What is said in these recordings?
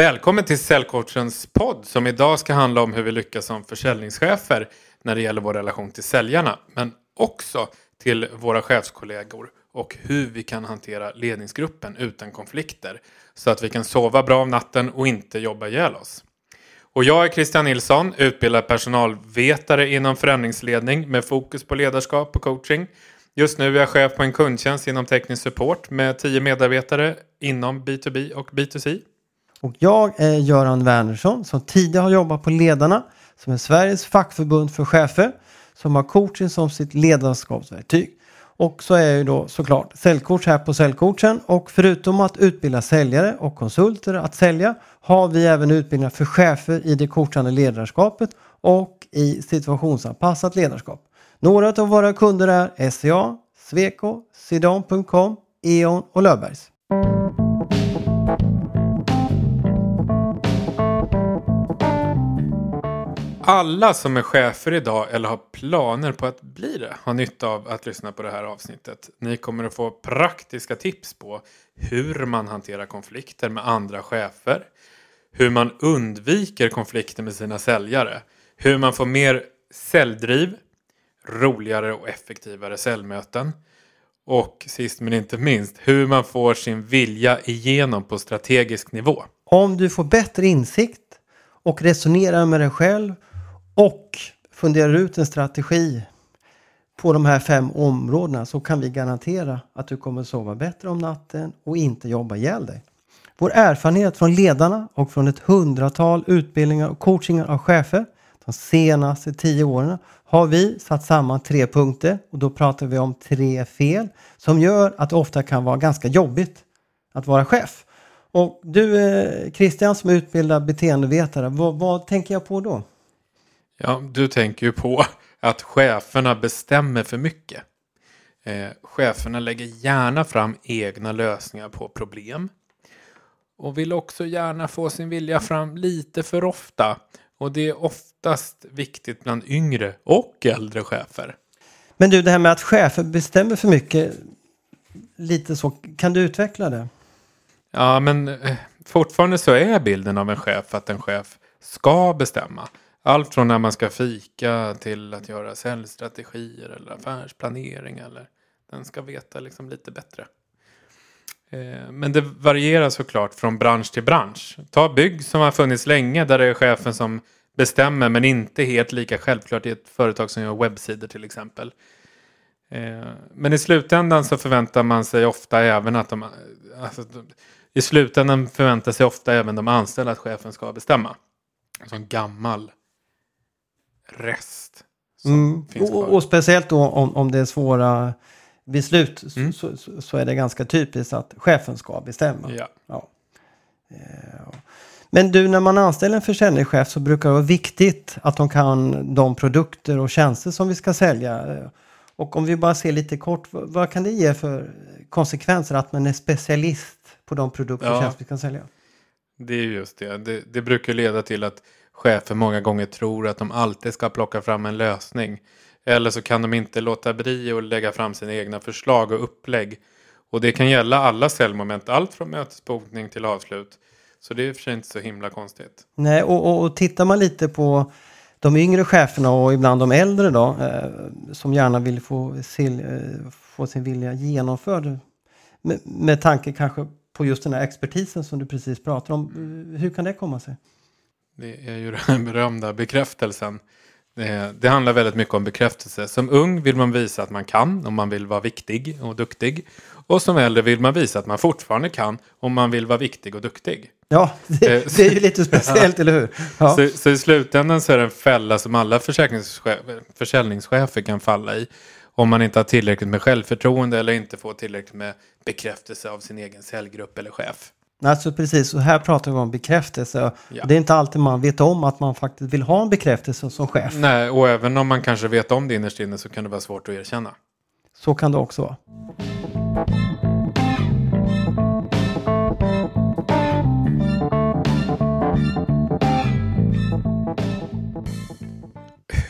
Välkommen till Säljcoachens podd som idag ska handla om hur vi lyckas som försäljningschefer när det gäller vår relation till säljarna. Men också till våra chefskollegor och hur vi kan hantera ledningsgruppen utan konflikter. Så att vi kan sova bra om natten och inte jobba ihjäl oss. Och jag är Christian Nilsson, utbildad personalvetare inom förändringsledning med fokus på ledarskap och coaching. Just nu är jag chef på en kundtjänst inom teknisk support med tio medarbetare inom B2B och B2C. Och jag är Göran Wernersson som tidigare har jobbat på Ledarna som är Sveriges fackförbund för chefer som har coaching som sitt ledarskapsverktyg. Och så är jag ju då såklart säljcoach här på Säljcoachen och förutom att utbilda säljare och konsulter att sälja har vi även utbildningar för chefer i det coachande ledarskapet och i situationsanpassat ledarskap. Några av våra kunder är SCA, Sweco, Sidon.com, E.ON och Löfbergs. Alla som är chefer idag eller har planer på att bli det har nytta av att lyssna på det här avsnittet. Ni kommer att få praktiska tips på hur man hanterar konflikter med andra chefer, hur man undviker konflikter med sina säljare, hur man får mer säljdriv, roligare och effektivare säljmöten och sist men inte minst hur man får sin vilja igenom på strategisk nivå. Om du får bättre insikt och resonerar med dig själv och funderar ut en strategi på de här fem områdena så kan vi garantera att du kommer sova bättre om natten och inte jobba ihjäl dig. Vår erfarenhet från ledarna och från ett hundratal utbildningar och coachingar av chefer de senaste tio åren har vi satt samman tre punkter och då pratar vi om tre fel som gör att det ofta kan vara ganska jobbigt att vara chef. Och du eh, Christian som är utbildad beteendevetare, vad, vad tänker jag på då? Ja, du tänker ju på att cheferna bestämmer för mycket. Eh, cheferna lägger gärna fram egna lösningar på problem. Och vill också gärna få sin vilja fram lite för ofta. Och det är oftast viktigt bland yngre och äldre chefer. Men du, det här med att chefer bestämmer för mycket, lite så, kan du utveckla det? Ja, men eh, fortfarande så är bilden av en chef att en chef ska bestämma. Allt från när man ska fika till att göra säljstrategier eller affärsplanering. Eller den ska veta liksom lite bättre. Eh, men det varierar såklart från bransch till bransch. Ta bygg som har funnits länge där det är chefen som bestämmer men inte helt lika självklart i ett företag som gör webbsidor till exempel. Eh, men i slutändan så förväntar man sig ofta även att de... Alltså, I slutändan förväntar sig ofta även de anställda att chefen ska bestämma. En sån gammal rest. Mm. Och, och, speciellt då om, om det är svåra beslut mm. så, så, så, är det ganska typiskt att chefen ska bestämma. Ja. ja. Eh, men du, när man anställer en försäljningschef så brukar det vara viktigt att de kan de produkter och tjänster som vi ska sälja. Och om vi bara ser lite kort, vad kan det ge för konsekvenser att man är specialist på de produkter och tjänster vi kan sälja? Det är just det. det. Det brukar leda till att chefer många gånger tror att de alltid ska plocka fram en lösning. Eller så kan de inte låta bli att lägga fram sina egna förslag och upplägg. Och det kan gälla alla säljmoment, allt från mötesbokning till avslut. Så det är i och för sig inte så himla konstigt. Nej, och, och, och tittar man lite på de yngre cheferna och ibland de äldre då, eh, som gärna vill få, se, eh, få sin vilja genomförd. Med, med tanke kanske på just den här expertisen som du precis pratar om. Eh, hur kan det komma sig? Det är ju den berömda bekräftelsen. Det, handlar väldigt mycket om bekräftelse. Som ung vill man visa att man kan om man vill vara viktig och duktig. Och som äldre vill man visa att man fortfarande kan om man vill vara viktig och duktig. Ja, det, eh, det är ju lite speciellt, eller hur? Ja. Så, så, i slutändan så är det en fälla som alla försäljningschefer kan falla i. Om man inte har tillräckligt med självförtroende eller inte får tillräckligt med bekräftelse av sin egen säljgrupp eller chef. Alltså precis, och här pratar vi om bekräftelse. Ja. Det är inte alltid man vet om att man faktiskt vill ha en bekräftelse som chef. Nej, och även om man kanske vet om det innerst inne så kan det vara svårt att erkänna. Så kan det också vara.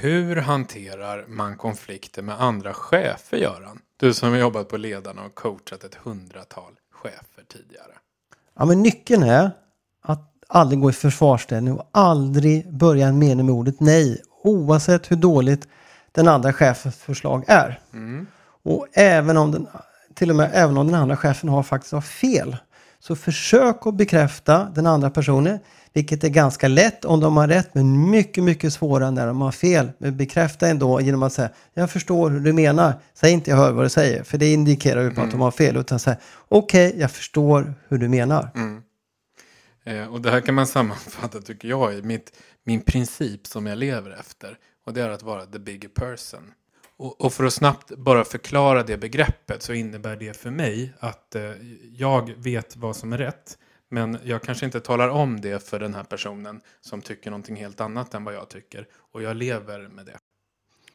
Hur hanterar man konflikter med andra chefer, Göran? Du som har jobbat på Ledarna och coachat ett hundratal. Ja, men nyckeln är att aldrig gå i försvarsställning och aldrig börja en mening med ordet nej. Oavsett hur dåligt den andra chefens förslag är. Mm. Och även om den, till och med även om den andra chefen har faktiskt har fel. Så försök att bekräfta den andra personen. Vilket är ganska lätt om de har rätt men mycket, mycket svårare när de har fel. Men bekräfta ändå genom att säga jag förstår hur du menar. Säg inte jag hör vad du säger för det indikerar ju på att de har fel. Utan säg okej, okay, jag förstår hur du menar. Mm. Eh, och det här kan man sammanfatta tycker jag i mitt, min princip som jag lever efter. Och det är att vara the bigger person. Och, och, för att snabbt bara förklara det begreppet så innebär det för mig att eh, jag vet vad som är rätt. Men jag kanske inte talar om det för den här personen som tycker någonting helt annat än vad jag tycker. Och jag lever med det.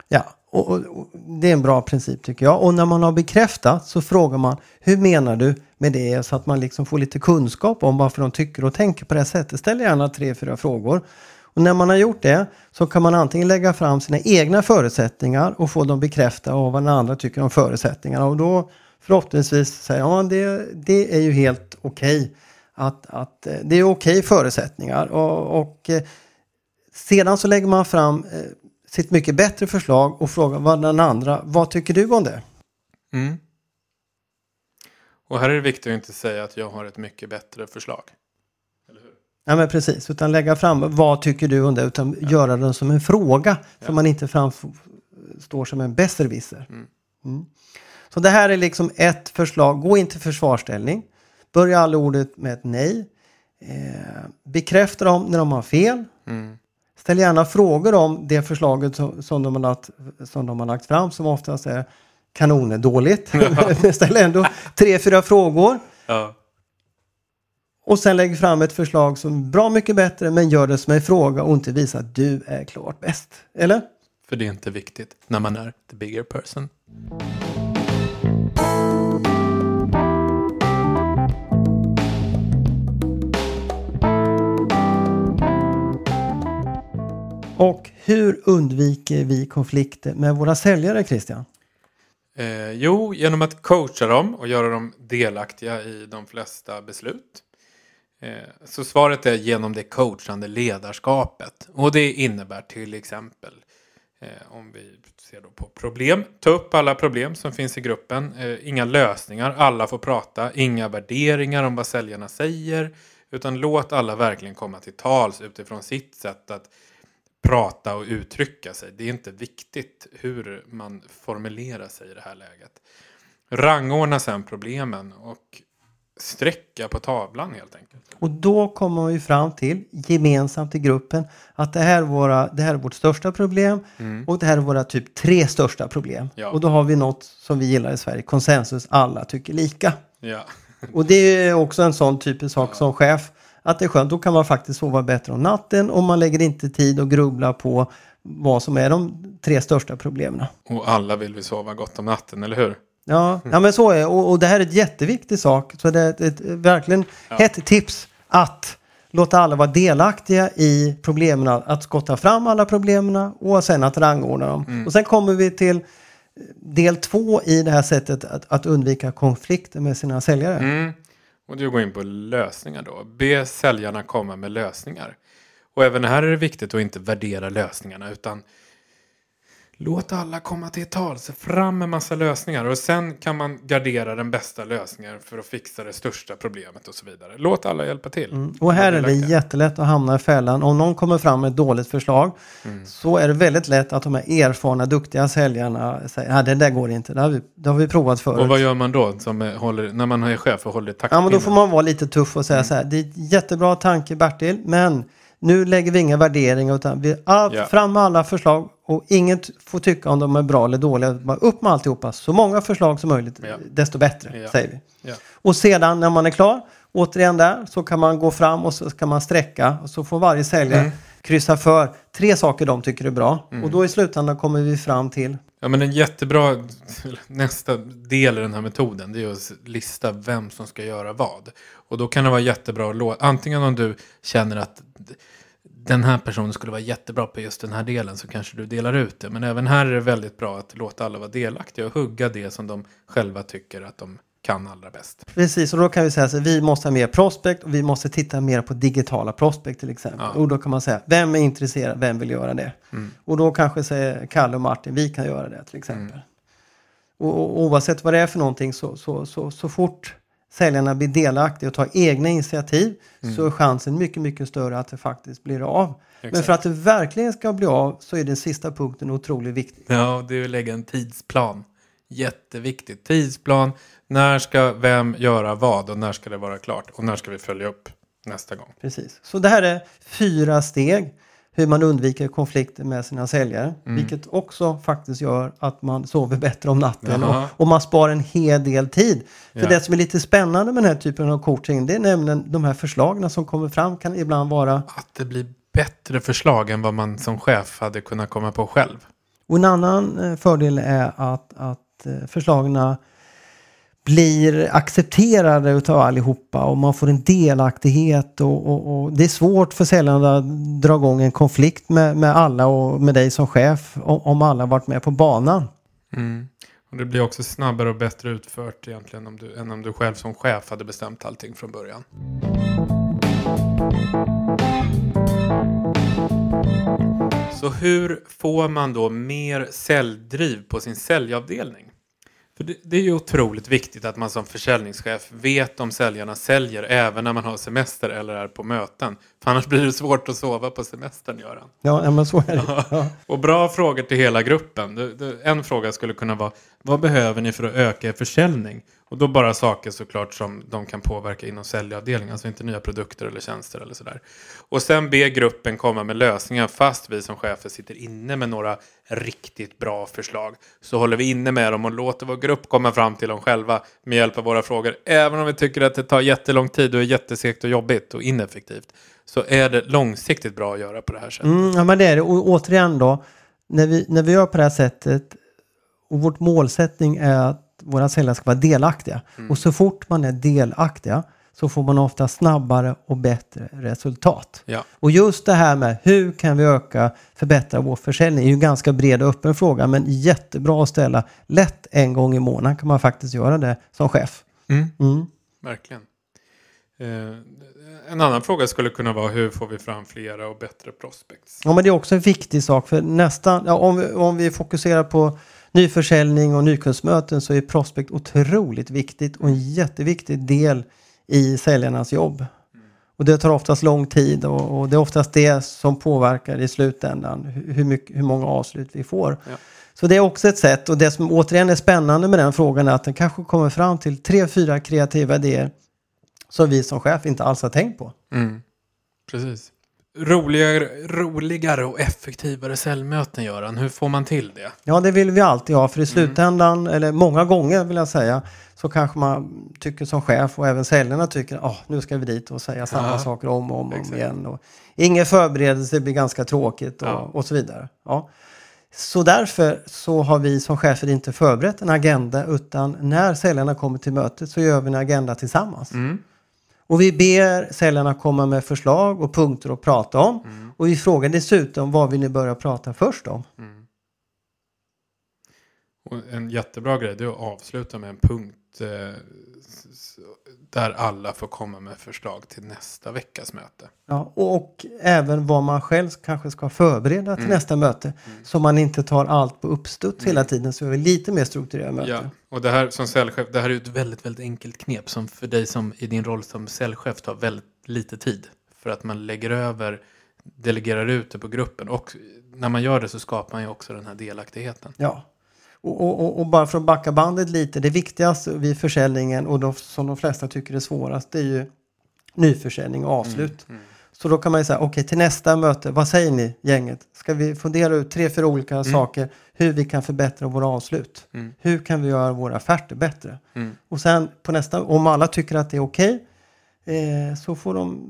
Ja, och, och, och, det är en bra princip tycker jag. Och när man har bekräftat så frågar man hur menar du med det? Så att man liksom får lite kunskap om varför de tycker och tänker på det sättet. Ställ gärna tre, fyra frågor. Och när man har gjort det så kan man antingen lägga fram sina egna förutsättningar och få dem bekräftade av vad den andra tycker om förutsättningarna. Och då förhoppningsvis säga ja det, det är ju helt okej. Okay. Att, att eh, det är okej okay förutsättningar. Och, och eh, sedan så lägger man fram eh, sitt mycket bättre förslag och frågar vad den andra, vad tycker du om det? Mm. Och här är det viktigt att inte säga att jag har ett mycket bättre förslag. Ja men precis, utan lägga fram vad tycker du om det utan ja. göra den som en fråga ja. så man inte framstår som en besserwisser. Mm. Mm. Så det här är liksom ett förslag, gå inte försvarställning. Börja alla ordet med ett nej. Eh, bekräfta dem när de har fel. Mm. Ställ gärna frågor om det förslaget som, som, de har lagt, som de har lagt fram som oftast är kanondåligt. Ja. Ställ ändå tre, fyra frågor. Ja. Och sen lägg fram ett förslag som är bra mycket bättre men gör det som en fråga och inte visa att du är klart bäst. Eller? För det är inte viktigt när man är the bigger person. Och hur undviker vi konflikter med våra säljare, Christian? Eh, jo, genom att coacha dem och göra dem delaktiga i de flesta beslut. Eh, så svaret är genom det coachande ledarskapet. Och det innebär till exempel eh, om vi ser då på problem. Ta upp alla problem som finns i gruppen. Eh, inga lösningar, alla får prata. Inga värderingar om vad säljarna säger. Utan låt alla verkligen komma till tals utifrån sitt sätt att prata och uttrycka sig. Det är inte viktigt hur man formulerar sig i det här läget. Rangordna sen problemen och sträcka på tavlan helt enkelt. Och då kommer vi fram till gemensamt i gruppen att det här är, våra, det här är vårt största problem mm. och det här är våra typ tre största problem. Ja. Och då har vi något som vi gillar i Sverige, konsensus, alla tycker lika. Ja. och det är också en sån typisk sak ja. som chef att det är skönt, då kan man faktiskt sova bättre om natten och man lägger inte tid och grubbla på vad som är de tre största problemen. Och alla vill vi sova gott om natten, eller hur? Ja, ja men så är det. Och, och det här är ett jätteviktig sak. Så det är ett, ett verkligen ja. hett tips att låta alla vara delaktiga i problemen, att skotta fram alla problemen och sen att rangordna dem. Mm. Och sen kommer vi till del två i det här sättet att, att undvika konflikter med sina säljare. Mm. Och du går in på lösningar då. Be säljarna komma med lösningar. Och även här är det viktigt att inte värdera lösningarna utan Låt alla komma till tal, se fram med massa lösningar och sen kan man gardera den bästa lösningen för att fixa det största problemet och så vidare. Låt alla hjälpa till. Mm. Och här är det jättelätt att hamna i fällan. Om någon kommer fram med ett dåligt förslag mm. så är det väldigt lätt att de här erfarna, duktiga säljarna säger att det där går inte, det har, vi, det har vi provat förut. Och vad gör man då håller, när man är chef och håller takt? Ja, men då får man vara lite tuff och säga mm. så här, det är jättebra tanke Bertil, men nu lägger vi inga värderingar utan vi all, yeah. fram med alla förslag och inget får tycka om de är bra eller dåliga. Bara upp med alltihopa. Så många förslag som möjligt, yeah. desto bättre, yeah. säger vi. Och sedan när man är klar, återigen där, så kan man gå fram och så kan man sträcka och så får varje säljare mm. kryssa för tre saker de tycker är bra. Mm. Och då i slutändan kommer vi fram till Ja men en jättebra nästa del i den här metoden det är att lista vem som ska göra vad. Och då kan det vara jättebra att låta, antingen om du känner att den här personen skulle vara jättebra på just den här delen så kanske du delar ut det. Men även här är det väldigt bra att låta alla vara delaktiga och hugga det som de själva tycker att de kan allra bäst. Precis, och då kan vi säga så vi måste ha mer prospect och vi måste titta mer på digitala prospect till exempel. Ja. Och då kan man säga, vem är intresserad, vem vill göra det? Mm. Och då kanske säger Kalle och Martin, vi kan göra det till exempel. Mm. Och, och oavsett vad det är för någonting så, så, så, så fort säljarna blir delaktiga och tar egna initiativ så är chansen mycket, mycket större att det faktiskt blir av. Men Exakt. för att det verkligen ska bli av så är den sista punkten otroligt viktig. Ja, det är att lägga en tidsplan. Jätteviktigt. Tidsplan. När ska vem göra vad och när ska det vara klart? Och när ska vi följa upp nästa gång? Precis. Så det här är fyra steg hur man undviker konflikter med sina säljare. Mm. Vilket också faktiskt gör att man sover bättre om natten och, och man sparar en hel del tid. För Ja. det som är lite spännande med den här typen av coaching det är nämligen de här förslagen som kommer fram kan ibland vara Att det blir bättre förslag än vad man som chef hade kunnat komma på själv. Och en annan eh, fördel är att, att förslagen blir accepterade utav allihopa och man får en delaktighet och, och, och det är svårt för säljarna att dra igång en konflikt med, med alla och med dig som chef om, om alla varit med på banan. Mm. Och det blir också snabbare och bättre utfört egentligen om du, än om du själv som chef hade bestämt allting från början. Så hur får man då mer säljdriv på sin säljavdelning? För det, det är ju otroligt viktigt att man som försäljningschef vet om säljarna säljer även när man har semester eller är på möten. För annars blir det svårt att sova på semestern, Göran. Ja, men så är det. Ja. Och bra frågor till hela gruppen. En fråga skulle kunna vara vad behöver ni för att öka er försäljning? Och då bara saker såklart som de kan påverka inom säljavdelningen. Alltså inte nya produkter eller tjänster eller sådär. Och sen be gruppen komma med lösningar fast vi som chefer sitter inne med några riktigt bra förslag. Så håller vi inne med dem och låter vår grupp komma fram till dem själva med hjälp av våra frågor. Även om vi tycker att det tar jättelång tid och är jättesegt och jobbigt och ineffektivt. Så är det långsiktigt bra att göra på det här sättet. Mm, ja, men det är det. Och återigen då, när vi, när vi gör på det här sättet och vårt målsättning är att våra säljare ska vara delaktiga. Och så fort man är delaktiga så får man ofta snabbare och bättre resultat. Ja. Och just det här med hur kan vi öka, förbättra vår försäljning är ju en ganska bred och öppen fråga men jättebra att ställa. Lätt en gång i månaden kan man faktiskt göra det som chef. Mm. Mm. Verkligen. Eh, en annan fråga skulle kunna vara hur får vi fram flera och bättre prospects? Ja, men det är också en viktig sak för nästan, ja, om, vi, om vi fokuserar på nyförsäljning och nykundsmöten så är prospect otroligt viktigt och en jätteviktig del i säljarnas jobb. Och det tar oftast lång tid och, och det är oftast det som påverkar i slutändan hur, hur, mycket, hur många avslut vi får. Ja. Så det är också ett sätt och det som återigen är spännande med den frågan är att den kanske kommer fram till tre, fyra kreativa idéer som vi som chef inte alls har tänkt på. Mm. Precis. Roligare, roligare och effektivare säljmöten, Göran. Hur får man till det? Ja, det vill vi alltid ha, för Mm. i slutändan, eller många gånger vill jag säga, så kanske man tycker som chef och även säljarna tycker att nu ska vi dit och säga samma Ja, saker om och om, om igen. Och ingen förberedelse blir ganska tråkigt och, Ja. och så vidare. Ja. Så därför så har vi som chefer inte förberett en agenda utan när säljarna kommer till mötet så gör vi en agenda tillsammans. Mm. Och vi ber säljarna komma med förslag och punkter att prata om. Mm. Och vi frågar dessutom vad vill ni börja prata först om? Mm. Och en jättebra grej det är att avsluta med en punkt eh, där alla får komma med förslag till nästa veckas möte. Ja, och, och även vad man själv kanske ska förbereda till Mm. nästa möte. Så man inte tar allt på uppstuds hela tiden. Så vi lite mer strukturerade möten. Ja, och det här som säljchef, det här är ett väldigt, väldigt enkelt knep som för dig som i din roll som säljchef tar väldigt lite tid. För att man lägger över, delegerar ut det på gruppen och när man gör det så skapar man ju också den här delaktigheten. Ja. Och, och, och, bara för att backa bandet lite. Det viktigaste vid försäljningen och då, som de flesta tycker är svårast. Det är ju nyförsäljning och avslut. Mm. Så då kan man ju säga, okej till nästa möte, vad säger ni gänget? Ska vi fundera ut tre, fyra olika saker hur vi kan förbättra våra avslut? Mm. Hur kan vi göra våra offerter bättre? Mm. Och sen på nästa, om alla tycker att det är okej, eh, så får de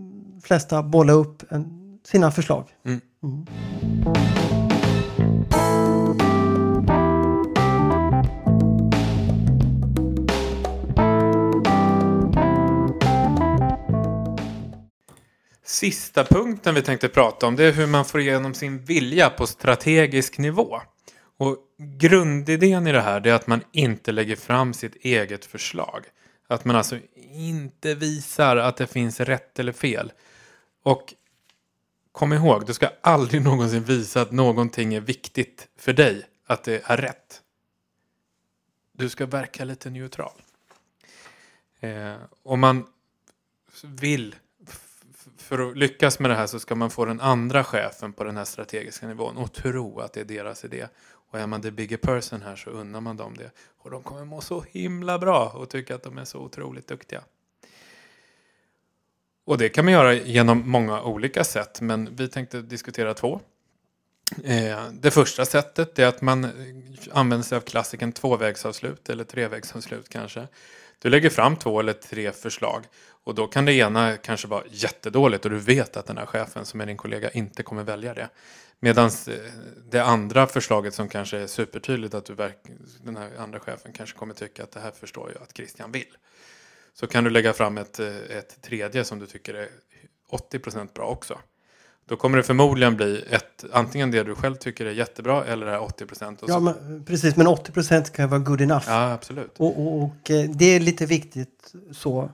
flesta bolla upp en, sina förslag. Sista punkten vi tänkte prata om det är hur man får igenom sin vilja på strategisk nivå. Och grundidén i det här är att man inte lägger fram sitt eget förslag. Att man alltså inte visar att det finns rätt eller fel. Och kom ihåg, du ska aldrig någonsin visa att någonting är viktigt för dig. Att det är rätt. Du ska verka lite neutral. Eh, om man vill, för att lyckas med det här så ska man få den andra chefen på den här strategiska nivån och tro att det är deras idé. Och är man the bigger person här så unnar man dem det. Och de kommer må så himla bra och tycka att de är så otroligt duktiga. Och det kan man göra genom många olika sätt, men vi tänkte diskutera två. Eh, det första sättet är att man använder sig av klassiken tvåvägsavslut eller trevägsavslut kanske. Du lägger fram två eller tre förslag och då kan det ena kanske vara jättedåligt och du vet att den här chefen som är din kollega inte kommer välja det. Medan det andra förslaget som kanske är supertydligt att du den här andra chefen kanske kommer tycka att det här förstår jag att Christian vill. Så kan du lägga fram ett, ett tredje som du tycker är 80% bra också. Då kommer det förmodligen bli ett, antingen det du själv tycker är jättebra eller det här 80 procent. Ja, men, precis. Men 80 procent kan vara good enough. Ja, absolut. Och, och, och eh, det är lite viktigt så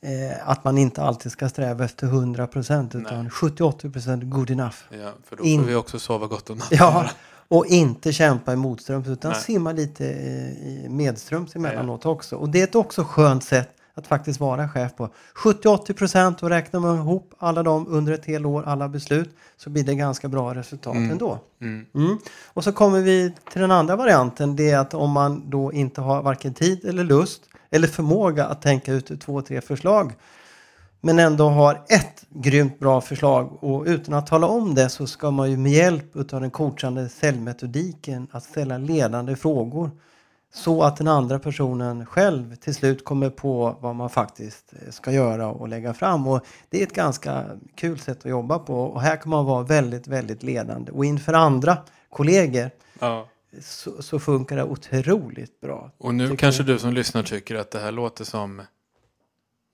eh, att man inte alltid ska sträva efter 100 procent utan 70-80 procent good enough. Ja, för då får In... vi också sova gott om natten. Ja, och inte kämpa i motströms utan Nej. simma lite eh, medströms emellanåt ja. också. Och det är ett också skönt sätt att faktiskt vara chef på. 70-80 procent och räknar man ihop alla de under ett helt år, alla beslut, så blir det ganska bra resultat mm. ändå. Mm. Mm. Och så kommer vi till den andra varianten, det är att om man då inte har varken tid eller lust eller förmåga att tänka ut två, tre förslag men ändå har ett grymt bra förslag och utan att tala om det så ska man ju med hjälp av den coachande säljmetodiken att ställa ledande frågor så att den andra personen själv till slut kommer på vad man faktiskt eh, ska göra och lägga fram. Och det är ett ganska kul sätt att jobba på och här kan man vara väldigt, väldigt ledande. Och inför andra kollegor ja så, så, funkar det otroligt bra. Och nu kanske jag. du som lyssnar tycker att det här låter som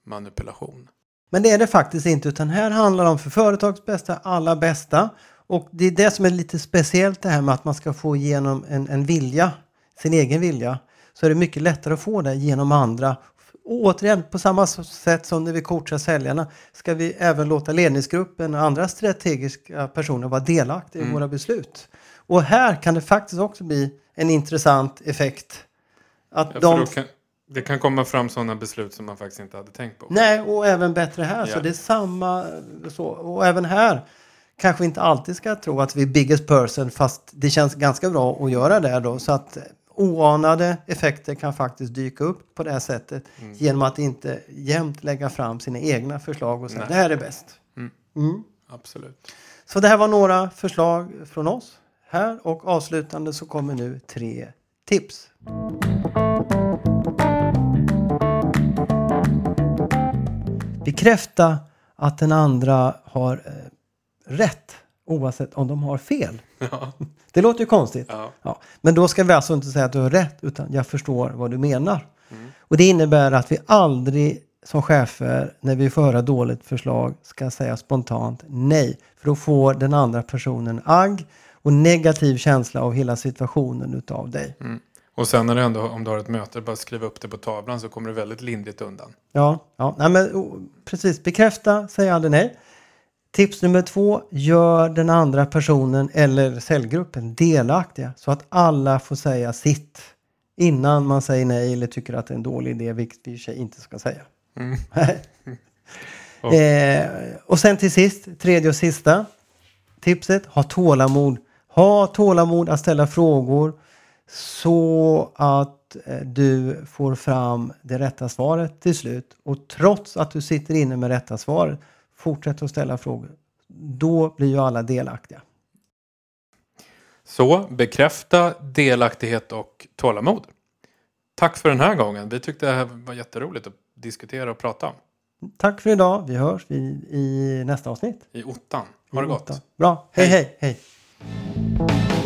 manipulation. Men det är det faktiskt inte utan här handlar det om för företags bästa, alla bästa. Och det är det som är lite speciellt det här med att man ska få igenom en, en vilja sin egen vilja så är det mycket lättare att få det genom andra. Och återigen, på samma sätt som när vi coachar säljarna ska vi även låta ledningsgruppen och andra strategiska personer vara delaktiga mm. i våra beslut. Och här kan det faktiskt också bli en intressant effekt. Att ja, de... kan, det kan komma fram sådana beslut som man faktiskt inte hade tänkt på. Nej, och även bättre här. Ja. Så det är samma. Så, och även här kanske inte alltid ska tro att vi är biggest person fast det känns ganska bra att göra det då. Så att oanade effekter kan faktiskt dyka upp på det här sättet mm. genom att inte jämt lägga fram sina egna förslag och säga det här är bäst. Mm. Mm. Absolut. Så det här var några förslag från oss här och avslutande så kommer nu tre tips. Bekräfta att den andra har eh, rätt oavsett om de har fel. Ja. Det låter ju konstigt. Ja. ja. Men då ska vi alltså inte säga att du har rätt, utan jag förstår vad du menar. Mm. Och det innebär att vi aldrig som chefer, när vi får höra dåligt förslag, ska säga spontant nej. För då får den andra personen agg och negativ känsla av hela situationen utav dig. Mm. Och sen när du ändå, om du har ett möte, bara skriva upp det på tavlan så kommer du väldigt lindrigt undan. Ja, ja nej men, precis. Bekräfta, säg aldrig nej. Tips nummer två, gör den andra personen eller cellgruppen delaktiga så att alla får säga sitt innan man säger nej eller tycker att det är en dålig idé, vilket vi i sig inte ska säga. Mm. oh. eh, och sen till sist, tredje och sista tipset, ha tålamod. Ha tålamod att ställa frågor så att eh, du får fram det rätta svaret till slut. Och trots att du sitter inne med rätta svaret Fortsätt att ställa frågor. Då blir ju alla delaktiga. Så bekräfta delaktighet och tålamod. Tack för den här gången. Vi tyckte det här var jätteroligt att diskutera och prata om. Tack för idag. Vi hörs i, i nästa avsnitt. I ottan. Ha det gott. Bra. hej. hej. hej. hej. Bye.